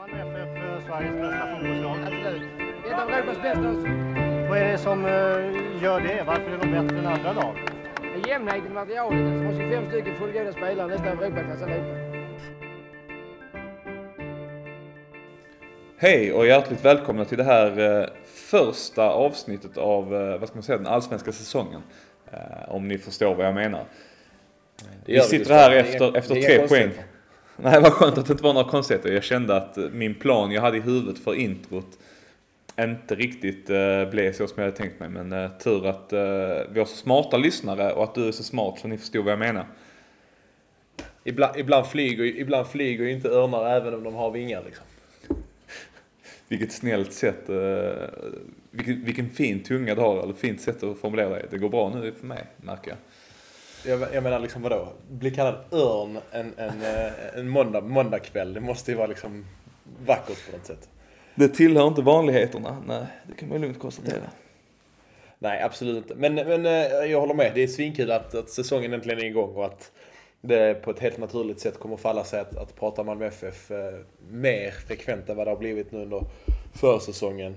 Malmö FF Sveriges bästa fotbollslag? Absolut. Ett av Europas bästa. Vad är det som eh, gör det? Varför är de bättre än andra lag? Jämnheten i materialet. De har 25 stycken fullgoda spelare, nästan Europaklass allihopa. Hej och hjärtligt välkomna till det här eh, första avsnittet av, eh, vad ska man säga, den allsvenska säsongen. Om ni förstår vad jag menar. Det Vi sitter här efter, efter tre poäng. Nej, vad skönt att det inte var några konstigheter. Jag kände att min plan jag hade i huvudet för introt inte riktigt eh, blev så som jag hade tänkt mig. Men eh, tur att eh, vi har så smarta lyssnare och att du är så smart så ni förstod vad jag menar. Ibland, ibland, flyger, ju- ibland flyger inte örnar även om de har vingar liksom. Vilket snällt sätt, eh, vilken, vilken fin tunga du har, eller fint sätt att formulera det. Det går bra nu för mig, märker jag. Jag, jag menar liksom vadå? Bli kallad örn en, en, eh, en måndag, måndagkväll. Det måste ju vara liksom vackert på något sätt. Det tillhör inte vanligheterna, nej, det kan man ju lugnt konstatera. Nej, absolut inte. Men, men eh, jag håller med. Det är svinkul att, att säsongen äntligen är igång och att det på ett helt naturligt sätt kommer falla sig att, att prata Malmö FF eh, mer frekvent än vad det har blivit nu under försäsongen.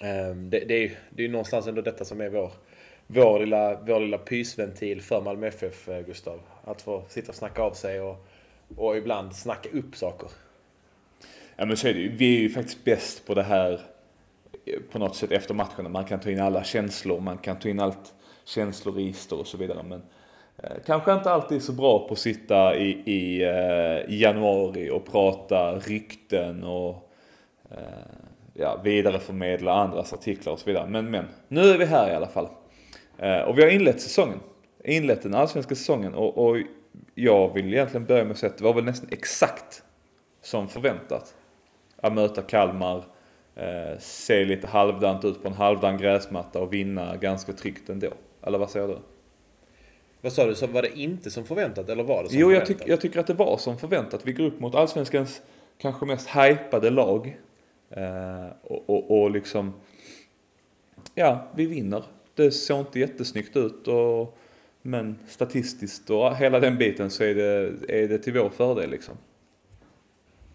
Eh, det, det är ju det är någonstans ändå detta som är vår, vår, lilla, vår lilla pysventil för Malmö FF, eh, Gustav. Att få sitta och snacka av sig och, och ibland snacka upp saker. Ja men så är det ju. Vi är ju faktiskt bäst på det här eh, på något sätt efter matcherna. Man kan ta in alla känslor, man kan ta in allt känsloregister och så vidare. Men eh, kanske inte alltid så bra på att sitta i, i, eh, januari och prata rykten och eh, ja, vidareförmedla andras artiklar och så vidare. Men, men, nu är vi här i alla fall. Eh, och vi har inlett säsongen. Inlett den allsvenska säsongen och, och jag vill egentligen börja med att säga att det var väl nästan exakt som förväntat. Att möta Kalmar, eh, se lite halvdant ut på en halvdan gräsmatta och vinna ganska tryggt ändå. Eller vad säger du? Vad sa du? Så var det inte som förväntat eller var det som Jo, jag, förväntat? tyck, jag tycker att det var som förväntat. Vi går upp mot allsvenskans kanske mest hypade lag. Eh, och, och, och liksom, ja, vi vinner. Det såg inte jättesnyggt ut och, men statistiskt och hela den biten så är det, är det till vår fördel liksom.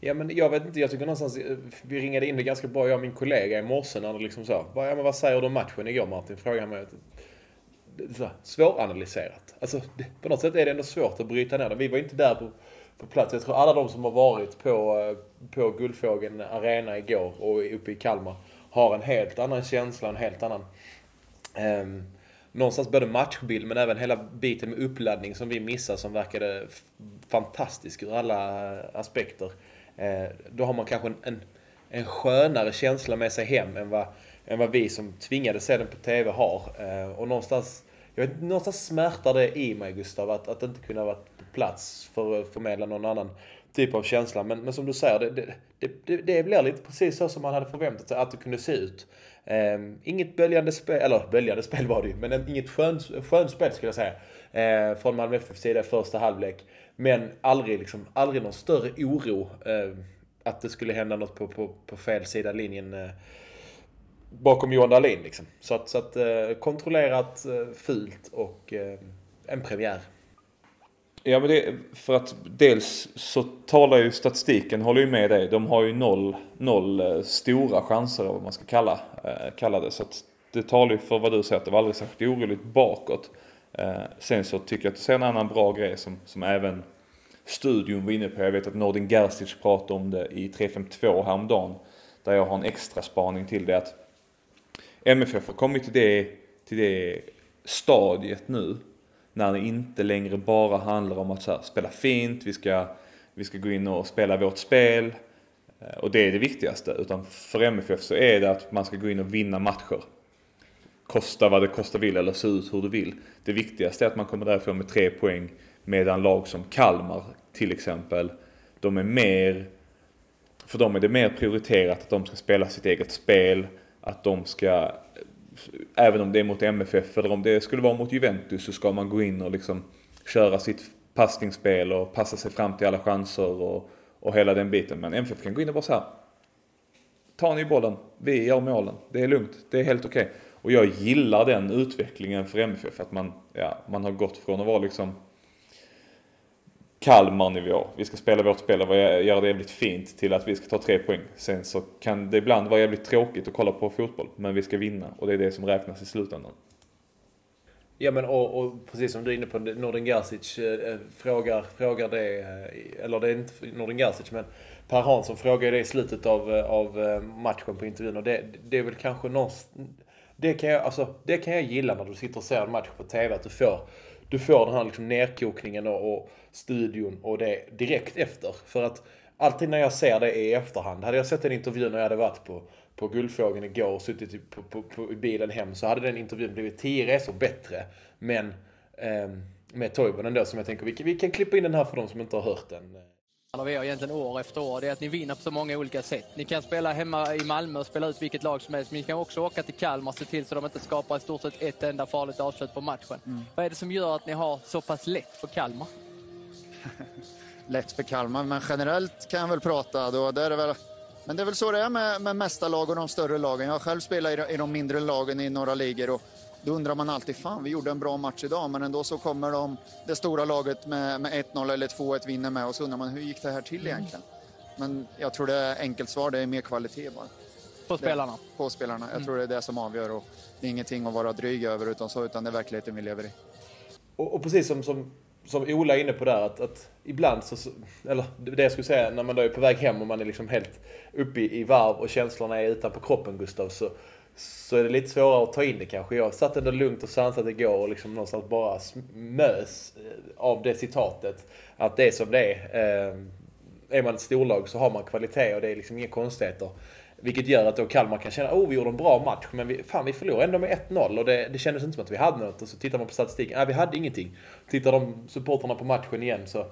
Ja men jag vet inte, jag tycker någonstans, vi ringade in det ganska bra jag och min kollega i morse när det liksom så, ja men vad säger du om matchen igår Martin? Frågade han mig. Så Svåranalyserat. Alltså det, på något sätt är det ändå svårt att bryta ner det. Vi var inte där på, på plats. Jag tror alla de som har varit på, eh, på Guldfågeln Arena igår och uppe i Kalmar har en helt annan känsla, en helt annan Ehm, någonstans både matchbild men även hela biten med uppladdning som vi missade som verkade fantastisk ur alla eh, aspekter. Ehm, då har man kanske en, en, en skönare känsla med sig hem än vad, än vad vi som tvingade se den på TV har. Ehm, och någonstans, jag vet, någonstans smärtar det i mig Gustav att, att inte kunna vara på plats för att förmedla någon annan typ av känsla. Men, men som du säger, det, det, det, det blir lite precis så som man hade förväntat sig att det kunde se ut. Um, inget böljande spel, eller böljande spel var det ju, men inget skön, skönspel skulle jag säga. Eh, från Malmö FFs sida i första halvlek. Men aldrig, liksom, aldrig någon större oro eh, att det skulle hända något på, på, på fel sida linjen eh, bakom Johan Dahlin. Liksom. Så att, så att eh, kontrollerat, eh, fult och eh, en premiär. Ja men det, för att dels så talar ju statistiken, håller ju med dig. De har ju noll, noll eh, stora chanser eller vad man ska kalla, eh, kalla det. Så att det talar ju för vad du säger att det var aldrig särskilt oroligt bakåt. Eh, sen så tycker jag att du ser en annan bra grej som, som även studion var inne på. Jag vet att Nordin Gerzic pratade om det i 352 häromdagen. Där jag har en extra spaning till det att MFF har kommit till det, till det stadiet nu när det inte längre bara handlar om att så här, spela fint, vi ska, vi ska gå in och spela vårt spel eh, och det är det viktigaste. Utan för MFF så är det att man ska gå in och vinna matcher. Kosta vad det kostar vill eller se ut hur du vill. Det viktigaste är att man kommer därifrån med tre poäng medan lag som Kalmar till exempel, de är mer för dem är det mer prioriterat att de ska spela sitt eget spel, att de ska, även om det är mot MFF eller om det skulle vara mot Juventus så ska man gå in och liksom köra sitt passningsspel och passa sig fram till alla chanser och, och hela den biten. Men MFF kan gå in och bara så här. Ta ni bollen, vi gör målen, det är lugnt, det är helt okej. Och jag gillar den utvecklingen för MFF, att man, ja, man har gått från att vara liksom Kalmar-nivå. Vi ska spela vårt spel och göra det jävligt fint till att vi ska ta tre poäng. Sen så kan det ibland vara jävligt tråkigt att kolla på fotboll. Men vi ska vinna och det är det som räknas i slutändan. Ja men och, och precis som du är inne på, Nordin Gerzic eh, eh, frågar, frågar det, eh, eller det är inte Nordin Gerzic men Per Hansson frågar det i slutet av, av matchen på intervjun och det, det är väl kanske någonstans... Det kan, jag, alltså, det kan jag gilla när du sitter och ser en match på TV, att du får, du får den här liksom nerkokningen och, och studion och det direkt efter. För att alltid när jag ser det i efterhand, hade jag sett en intervju när jag hade varit på, på Guldfågeln igår och suttit på, på, på, i bilen hem så hade den intervjun blivit tio resor bättre. Men eh, med Toivonen då som jag tänker, vi, vi kan klippa in den här för de som inte har hört den vi har egentligen år efter år, det är att ni vinner på så många olika sätt. Ni kan spela hemma i Malmö och spela ut vilket lag som helst, men ni kan också åka till Kalmar och se till så de inte skapar i stort sett ett enda farligt avslut på matchen. Mm. Vad är det som gör att ni har så pass lätt för Kalmar? lätt för Kalmar, men generellt kan jag väl prata då, det är väl men det är väl så det är med, med mästarlag och de större lagen. Jag har själv spelat i, i de mindre lagen i några ligor och då undrar man alltid, fan vi gjorde en bra match idag, men ändå så kommer de, det stora laget med, med 1-0 eller 2-1 vinner med och så undrar man hur gick det här till egentligen? Men jag tror det är enkelt svar, det är mer kvalitet bara. På spelarna? Det, på spelarna. Jag mm. tror det är det som avgör och det är ingenting att vara dryg över utan så, utan det är verkligheten vi lever i. Och, och precis som, som, som Ola är inne på där, att, att ibland så, eller det jag skulle säga, när man då är på väg hem och man är liksom helt uppe i, i varv och känslorna är utanpå kroppen Gustav, så så är det lite svårare att ta in det kanske. Jag satt ändå lugnt och sansat igår och liksom någonstans bara mös eh, av det citatet. Att det är som det är. Eh, är man ett storlag så har man kvalitet och det är liksom inga konstigheter. Vilket gör att då Kalmar kan känna, oh vi gjorde en bra match, men vi, fan vi förlorade ändå med 1-0 och det, det kändes inte som att vi hade något. Och så tittar man på statistiken, nej vi hade ingenting. Tittar de supporterna på matchen igen så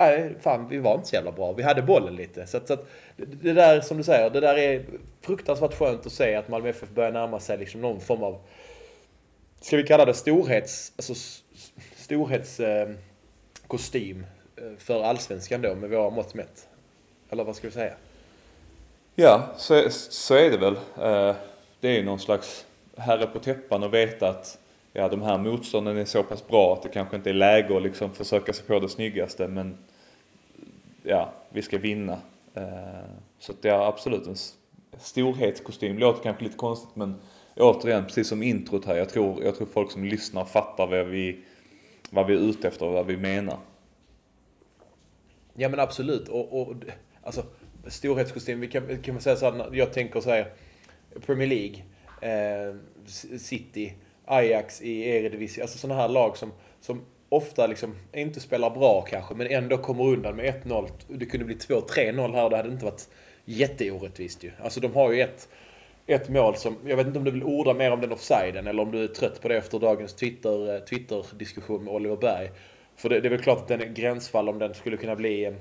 nej, fan vi var inte så jävla bra. Vi hade bollen lite. Så, att, så att, det där som du säger, det där är fruktansvärt skönt att se att Malmö FF börjar närma sig liksom någon form av, ska vi kalla det storhets, alltså storhetskostym eh, eh, för allsvenskan då med våra mått mätt. Eller vad ska vi säga? Ja, så, så är det väl. Eh, det är ju någon slags herre på täppan att veta att ja, de här motstånden är så pass bra att det kanske inte är läge att liksom försöka sig på det snyggaste men ja, vi ska vinna. Eh, så att det är absolut en storhetskostym. Låter kanske lite konstigt men återigen, precis som introt här, jag tror, jag tror folk som lyssnar fattar vad vi, vad vi är ute efter och vad vi menar. Ja men absolut. Och, och alltså, storhetskostym, vi kan, kan man säga så här, jag tänker så här, Premier League, eh, City, Ajax i Eredivisie, alltså sådana här lag som, som ofta liksom inte spelar bra kanske, men ändå kommer undan med 1-0. Det kunde bli 2-3-0 här, det hade inte varit jätteorättvist ju. Alltså de har ju ett, ett mål som, jag vet inte om du vill orda mer om den offsiden eller om du är trött på det efter dagens Twitter, eh, Twitter-diskussion med Oliver Berg. För det, det, är väl klart att den är gränsfall om den skulle kunna bli, eh,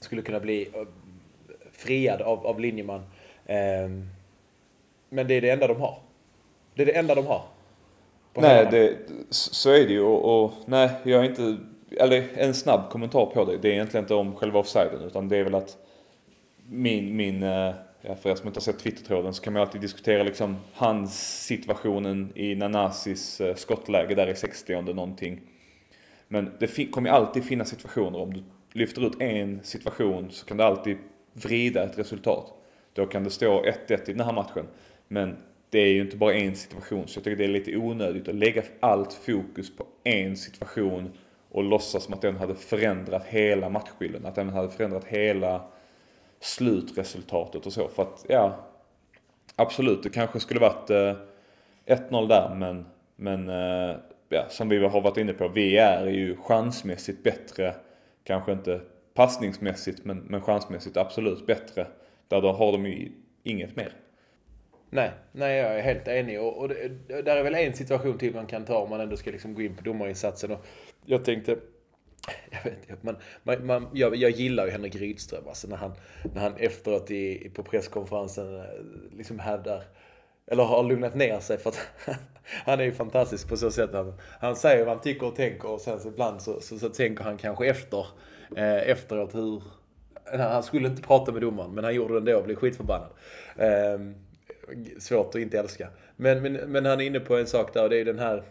skulle kunna bli eh, friad av, av linjeman. Men det är det enda de har. Det är det enda de har. Nej, det, så är det ju och, och, nej, jag är inte, eller en snabb kommentar på det. Det är egentligen inte om själva offsiden utan det är väl att min, min eh, ja, för er som inte har sett Twitter-tråden så kan man alltid diskutera liksom hans situationen i Nanasis eh, skottläge där i 60 någonting. Men det kommer ju alltid finnas situationer. Om du lyfter ut en situation så kan du alltid vrida ett resultat. Då kan det stå 1-1 i den här matchen. Men det är ju inte bara en situation. Så jag tycker det är lite onödigt att lägga allt fokus på en situation och låtsas som att den hade förändrat hela matchbilden. Att den hade förändrat hela slutresultatet och så. För att, ja, absolut, det kanske skulle varit eh, 1-0 där, men, men eh, ja, som vi har varit inne på, vi är ju chansmässigt bättre, kanske inte passningsmässigt, men, men chansmässigt absolut bättre. Där då har de ju inget mer. Nej, nej jag är helt enig. Och, och det, där är väl en situation till man kan ta om man ändå ska liksom gå in på domarinsatsen. Och jag tänkte, jag, vet, man, man, man, jag, jag gillar ju Henrik Rydström alltså när han, när han efteråt i, på presskonferensen eh, liksom hävdar eller har lugnat ner sig för att han är ju fantastisk på så sätt. Han, han säger vad han tycker och tänker och sen så ibland så, så, så tänker han kanske efter eh, efteråt hur han skulle inte prata med domaren men han gjorde det ändå och blev skitförbannad. Eh, svårt att inte älska. Men, men, men han är inne på en sak där och det är den här,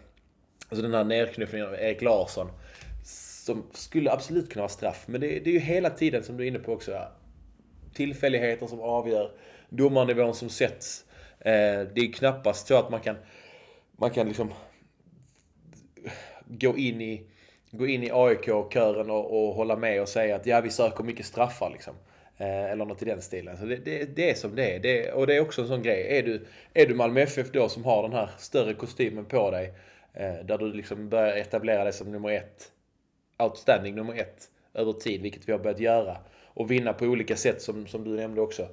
alltså den här nerknuffningen av Erik Larsson. som skulle absolut kunna vara straff. Men det, det är ju hela tiden, som du är inne på också, tillfälligheter som avgör. Domarnivån som sätts. Eh, det är knappast så att man kan, man kan liksom gå in i, gå in i AIK-kören och, och hålla med och säga att ja, vi söker mycket straffar liksom. Eh, eller något i den stilen. Så det, det, det är som det är. Det, och det är också en sån grej. Är du, är du Malmö FF då som har den här större kostymen på dig. Eh, där du liksom börjar etablera dig som nummer ett. Outstanding nummer ett över tid, vilket vi har börjat göra. Och vinna på olika sätt som, som du nämnde också.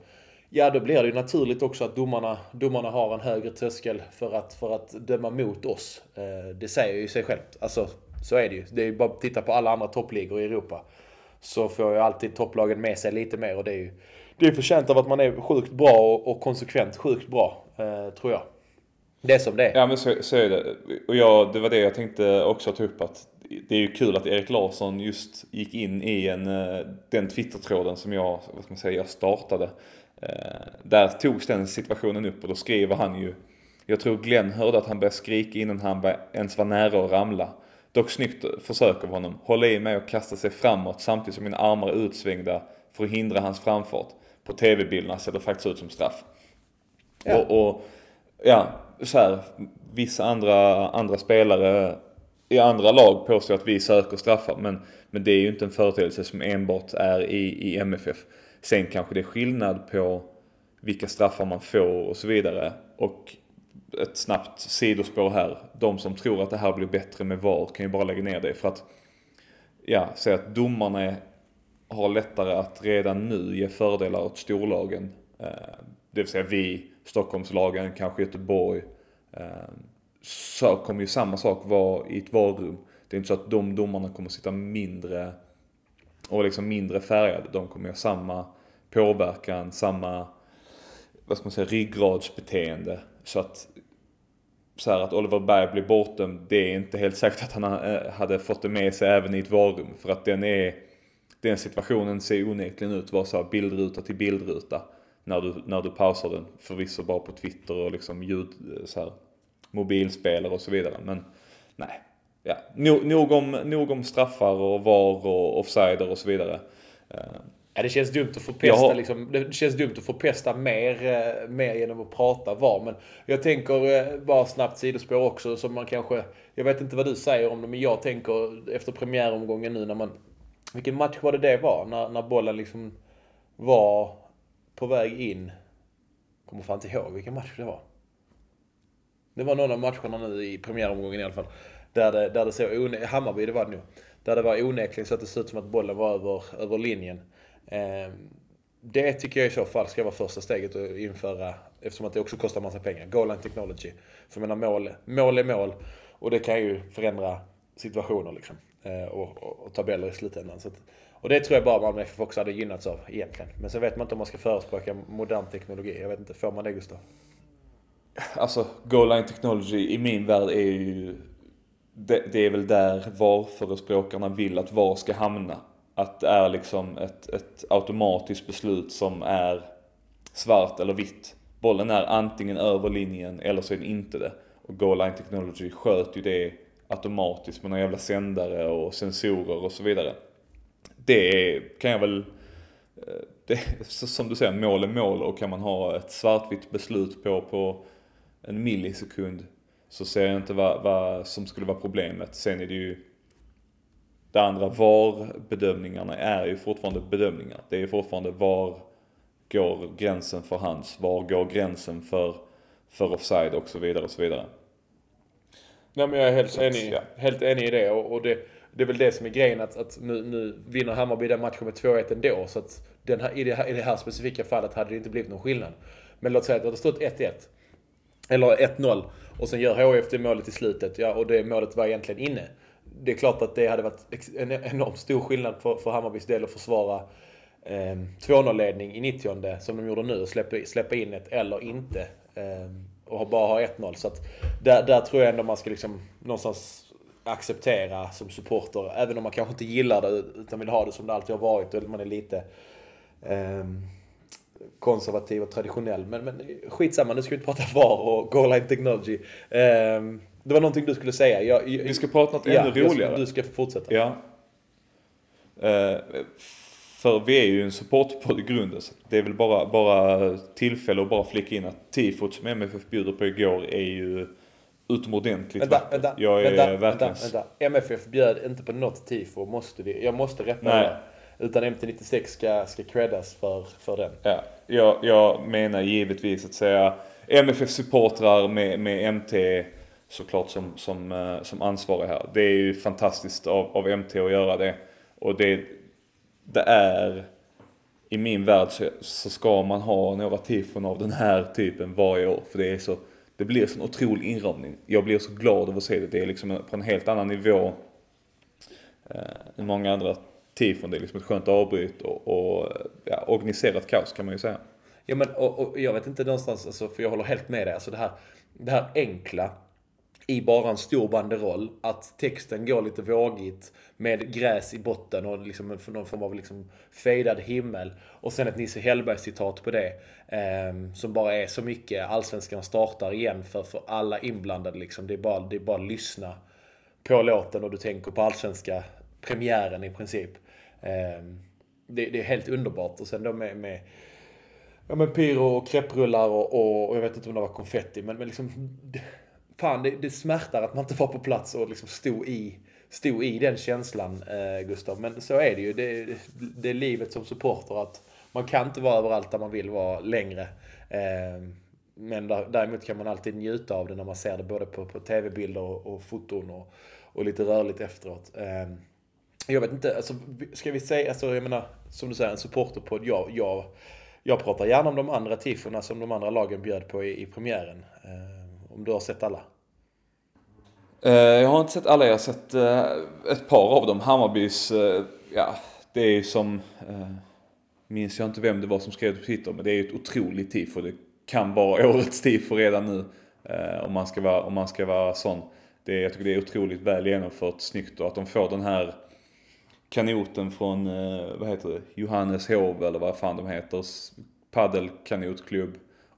Ja, då blir det ju naturligt också att domarna, domarna har en högre tröskel för att, för att döma mot oss. Eh, det säger ju sig självt. Alltså, så är det ju. Det är ju bara att titta på alla andra toppligor i Europa. Så får ju alltid topplagen med sig lite mer och det är ju det är förtjänt av att man är sjukt bra och, och konsekvent sjukt bra, eh, tror jag. Det är som det är. Ja men så, så är det. Och jag, det var det jag tänkte också ta upp att det är ju kul att Erik Larsson just gick in i en, eh, den Twitter-tråden som jag, vad ska man säga, jag startade. Eh, där togs den situationen upp och då skriver han ju Jag tror Glenn hörde att han började skrika innan han ens var nära att ramla. Dock snyggt försök av honom. Hålla i mig och kasta sig framåt samtidigt som mina armar är utsvängda för att hindra hans framfart. På tv-bilderna ser det faktiskt ut som straff. Ja. Och, och ja, så här, vissa andra, andra spelare i andra lag påstår att vi söker straffar men, men det är ju inte en företeelse som enbart är i, i MFF. Sen kanske det är skillnad på vilka straffar man får och så vidare. Och ett snabbt sidospår här. De som tror att det här blir bättre med VAR kan ju bara lägga ner det för att ja, säga att domarna har lättare att redan nu ge fördelar åt storlagen. Eh, det vill säga vi, Stockholmslagen, kanske Göteborg. Eh, så kommer ju samma sak vara i ett varrum. Det är inte så att de domarna kommer sitta mindre och liksom mindre färgade. De kommer ha samma påverkan, samma vad ska man säga, ryggradsbeteende. Så att så här, att Oliver Berg blir bortdömd, det är inte helt säkert att han eh, hade fått det med sig även i ett varum. För att den är, den situationen ser onekligen ut att vara så här bildruta till bildruta. När du, när du pausar den, förvisso bara på Twitter och liksom ljud, eh, så här, mobilspelare och så vidare. Men nej, ja, nog, nog, om, nog om straffar och VAR och offsider och så vidare. Eh, Ja, det känns dumt att förpesta, har- liksom, det känns dumt att förpesta mer, eh, mer genom att prata var. Men jag tänker eh, bara snabbt sidospår också som man kanske, jag vet inte vad du säger om det, men jag tänker efter premiäromgången nu när man, vilken match var det det var? När, när bollen liksom var på väg in. Kommer fan inte ihåg vilken match det var. Det var någon av matcherna nu i premiäromgången i alla fall. Där det, där det såg Hammarby det var det nog. Där det var onekligen så att det såg ut som att bollen var över, över linjen. Ehm, det tycker jag i så fall ska vara första steget att införa, eftersom att det också kostar massa pengar. Goal line technology. För jag menar mål, mål är mål. Och det kan ju förändra situationer liksom. Eh, och, och, och tabeller i slutändan. Så att, och det tror jag bara Malmö FF också hade gynnats av egentligen. Men sen vet man inte om man ska förespråka modern teknologi. Jag vet inte, får man det Gustav? Alltså, goal line technology i min värld är ju... Det, det är väl där VAR-förespråkarna vill att VAR ska hamna. Att det är liksom ett, ett automatiskt beslut som är svart eller vitt. Bollen är antingen över linjen eller så är den inte det. Och goal line technology sköt ju det automatiskt med några jävla sändare och sensorer och så vidare. Det kan jag väl eh, det, som du säger, mål är mål och kan man ha ett svartvitt beslut på, på en millisekund så ser jag inte vad, vad som skulle vara problemet. Sen är det ju det andra VAR-bedömningarna är ju fortfarande bedömningar. Det är ju fortfarande var går gränsen för hands, var går gränsen för, för offside och så vidare och så vidare. Nej men jag är helt enig, helt enig i det. Och, och det, det är väl det som är grejen att, att nu, nu vinner Hammarby den matchen med 2-1 ändå. Så att den här, i, det här, i det här specifika fallet hade det inte blivit någon skillnad. Men låt säga att det hade stått 1-1. Eller 1-0. Och sen gör HIF det målet i slutet. Ja, och det målet var egentligen inne. Det är klart att det hade varit en enormt stor skillnad för, för Hammarbys del att försvara eh, 2-0-ledning i 90 som de gjorde nu och släppa, släppa in ett eller inte. Eh, och bara ha 1-0. Så att där, där tror jag ändå man ska liksom någonstans acceptera som supporter. Även om man kanske inte gillar det utan vill ha det som det alltid har varit och man är lite eh, konservativ och traditionell. Men, men skitsamma, nu ska vi inte prata VAR och goal line technology. Eh, det var någonting du skulle säga. Jag, jag, Vi ska prata något ja, ännu roligare. Du ska fortsätta. Ja. Eh, för vi är ju en supportpodd i grunden. Så det är väl bara, bara tillfälle att bara flicka in att tifot som MFF bjuder på igår är ju utomordentligt Vänta, vackert. vänta, Jag är vänta, verkligen... vänta, vänta. MFF bjöd inte på något tifo, måste vi, jag måste rätta Nej. det. Utan MT96 ska, ska creddas för, för den. Ja, jag, jag menar givetvis att säga MFF-supportrar med, med MT såklart som, som, eh, som ansvarig här. Det är ju fantastiskt av, av MT att göra det. Och det, det är, i min värld så, så ska man ha några tifon av den här typen varje år. För det är så, det blir så en otrolig inramning. Jag blir så glad över att se det. Det är liksom på en helt annan nivå eh, än många andra tifon. Det är liksom ett skönt avbryt och, och ja, organiserat kaos kan man ju säga. Ja men och, och jag vet inte någonstans, alltså, för jag håller helt med dig. Alltså det här, det här enkla i bara en stor banderoll. Att texten går lite vågigt med gräs i botten och liksom någon form av liksom fejdad himmel. Och sen ett Nisse Hellberg-citat på det. Eh, som bara är så mycket. Allsvenskan startar igen för, för alla inblandade. Liksom. Det, är bara, det är bara att lyssna på låten och du tänker på allsvenska premiären i princip. Eh, det, det är helt underbart. Och sen då med, med Ja men pyro och krepprullar och, och, och jag vet inte om det var konfetti men, men liksom det- Fan det, det smärtar att man inte var på plats och liksom stod i Stod i den känslan eh, Gustav. Men så är det ju. Det, det, är livet som supporter att man kan inte vara överallt där man vill vara längre. Eh, men däremot kan man alltid njuta av det när man ser det både på, på tv-bilder och, och foton och, och lite rörligt efteråt. Eh, jag vet inte, alltså, ska vi säga, alltså, jag menar, som du säger, en supporterpodd. Jag, jag, jag pratar gärna om de andra tifforna som de andra lagen bjöd på i, i premiären. Eh, om du har sett alla. Eh, jag har inte sett alla, jag har sett eh, ett par av dem. Hammarbys, eh, ja, det är ju som, minns jag inte vem det var som skrev det på Twitter, men det är ju ett otroligt tifo. Det kan vara årets tifo redan nu, om man ska vara, om man ska vara sån. Det, jag tycker det är otroligt väl genomfört, snyggt och att de får den här kanoten från, vad heter det, Johannes Hov eller vad fan de heter, paddelkanotklubb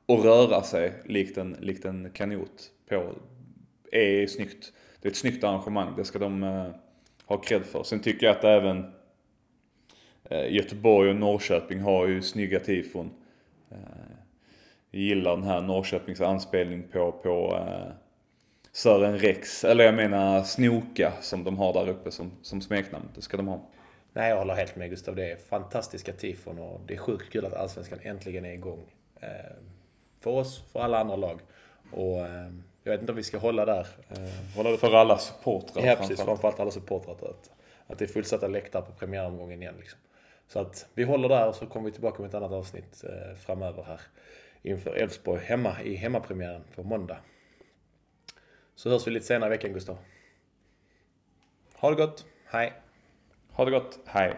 och röra sig likt en, likt en kanot på, är snyggt. Det är ett snyggt arrangemang, det ska de eh, ha cred för. Sen tycker jag att även eh, Göteborg och Norrköping har ju snygga tifon. Eh, jag gillar den här Norrköpings anspelning på, på Sören Rex, eller jag menar Snoka som de har där uppe som, som smeknamn. Det ska de ha. Nej, jag håller helt med Gustav. Det är fantastiska tifon och det är sjukt kul att Allsvenskan äntligen är igång. För oss, för alla andra lag. Och ehm, jag vet inte om vi ska hålla där. Eh, hålla För alla supportrar Ja, precis. framförallt. Alla supportrar. Att, att det är fullsatta läktare på premiäromgången igen. Liksom. Så att vi håller där och så kommer vi tillbaka med ett annat avsnitt eh, framöver här. Inför Elfsborg hemma i hemmapremiären på måndag. Så hörs vi lite senare i veckan Gustav. Ha det gott. Hej. Ha det gott, hej.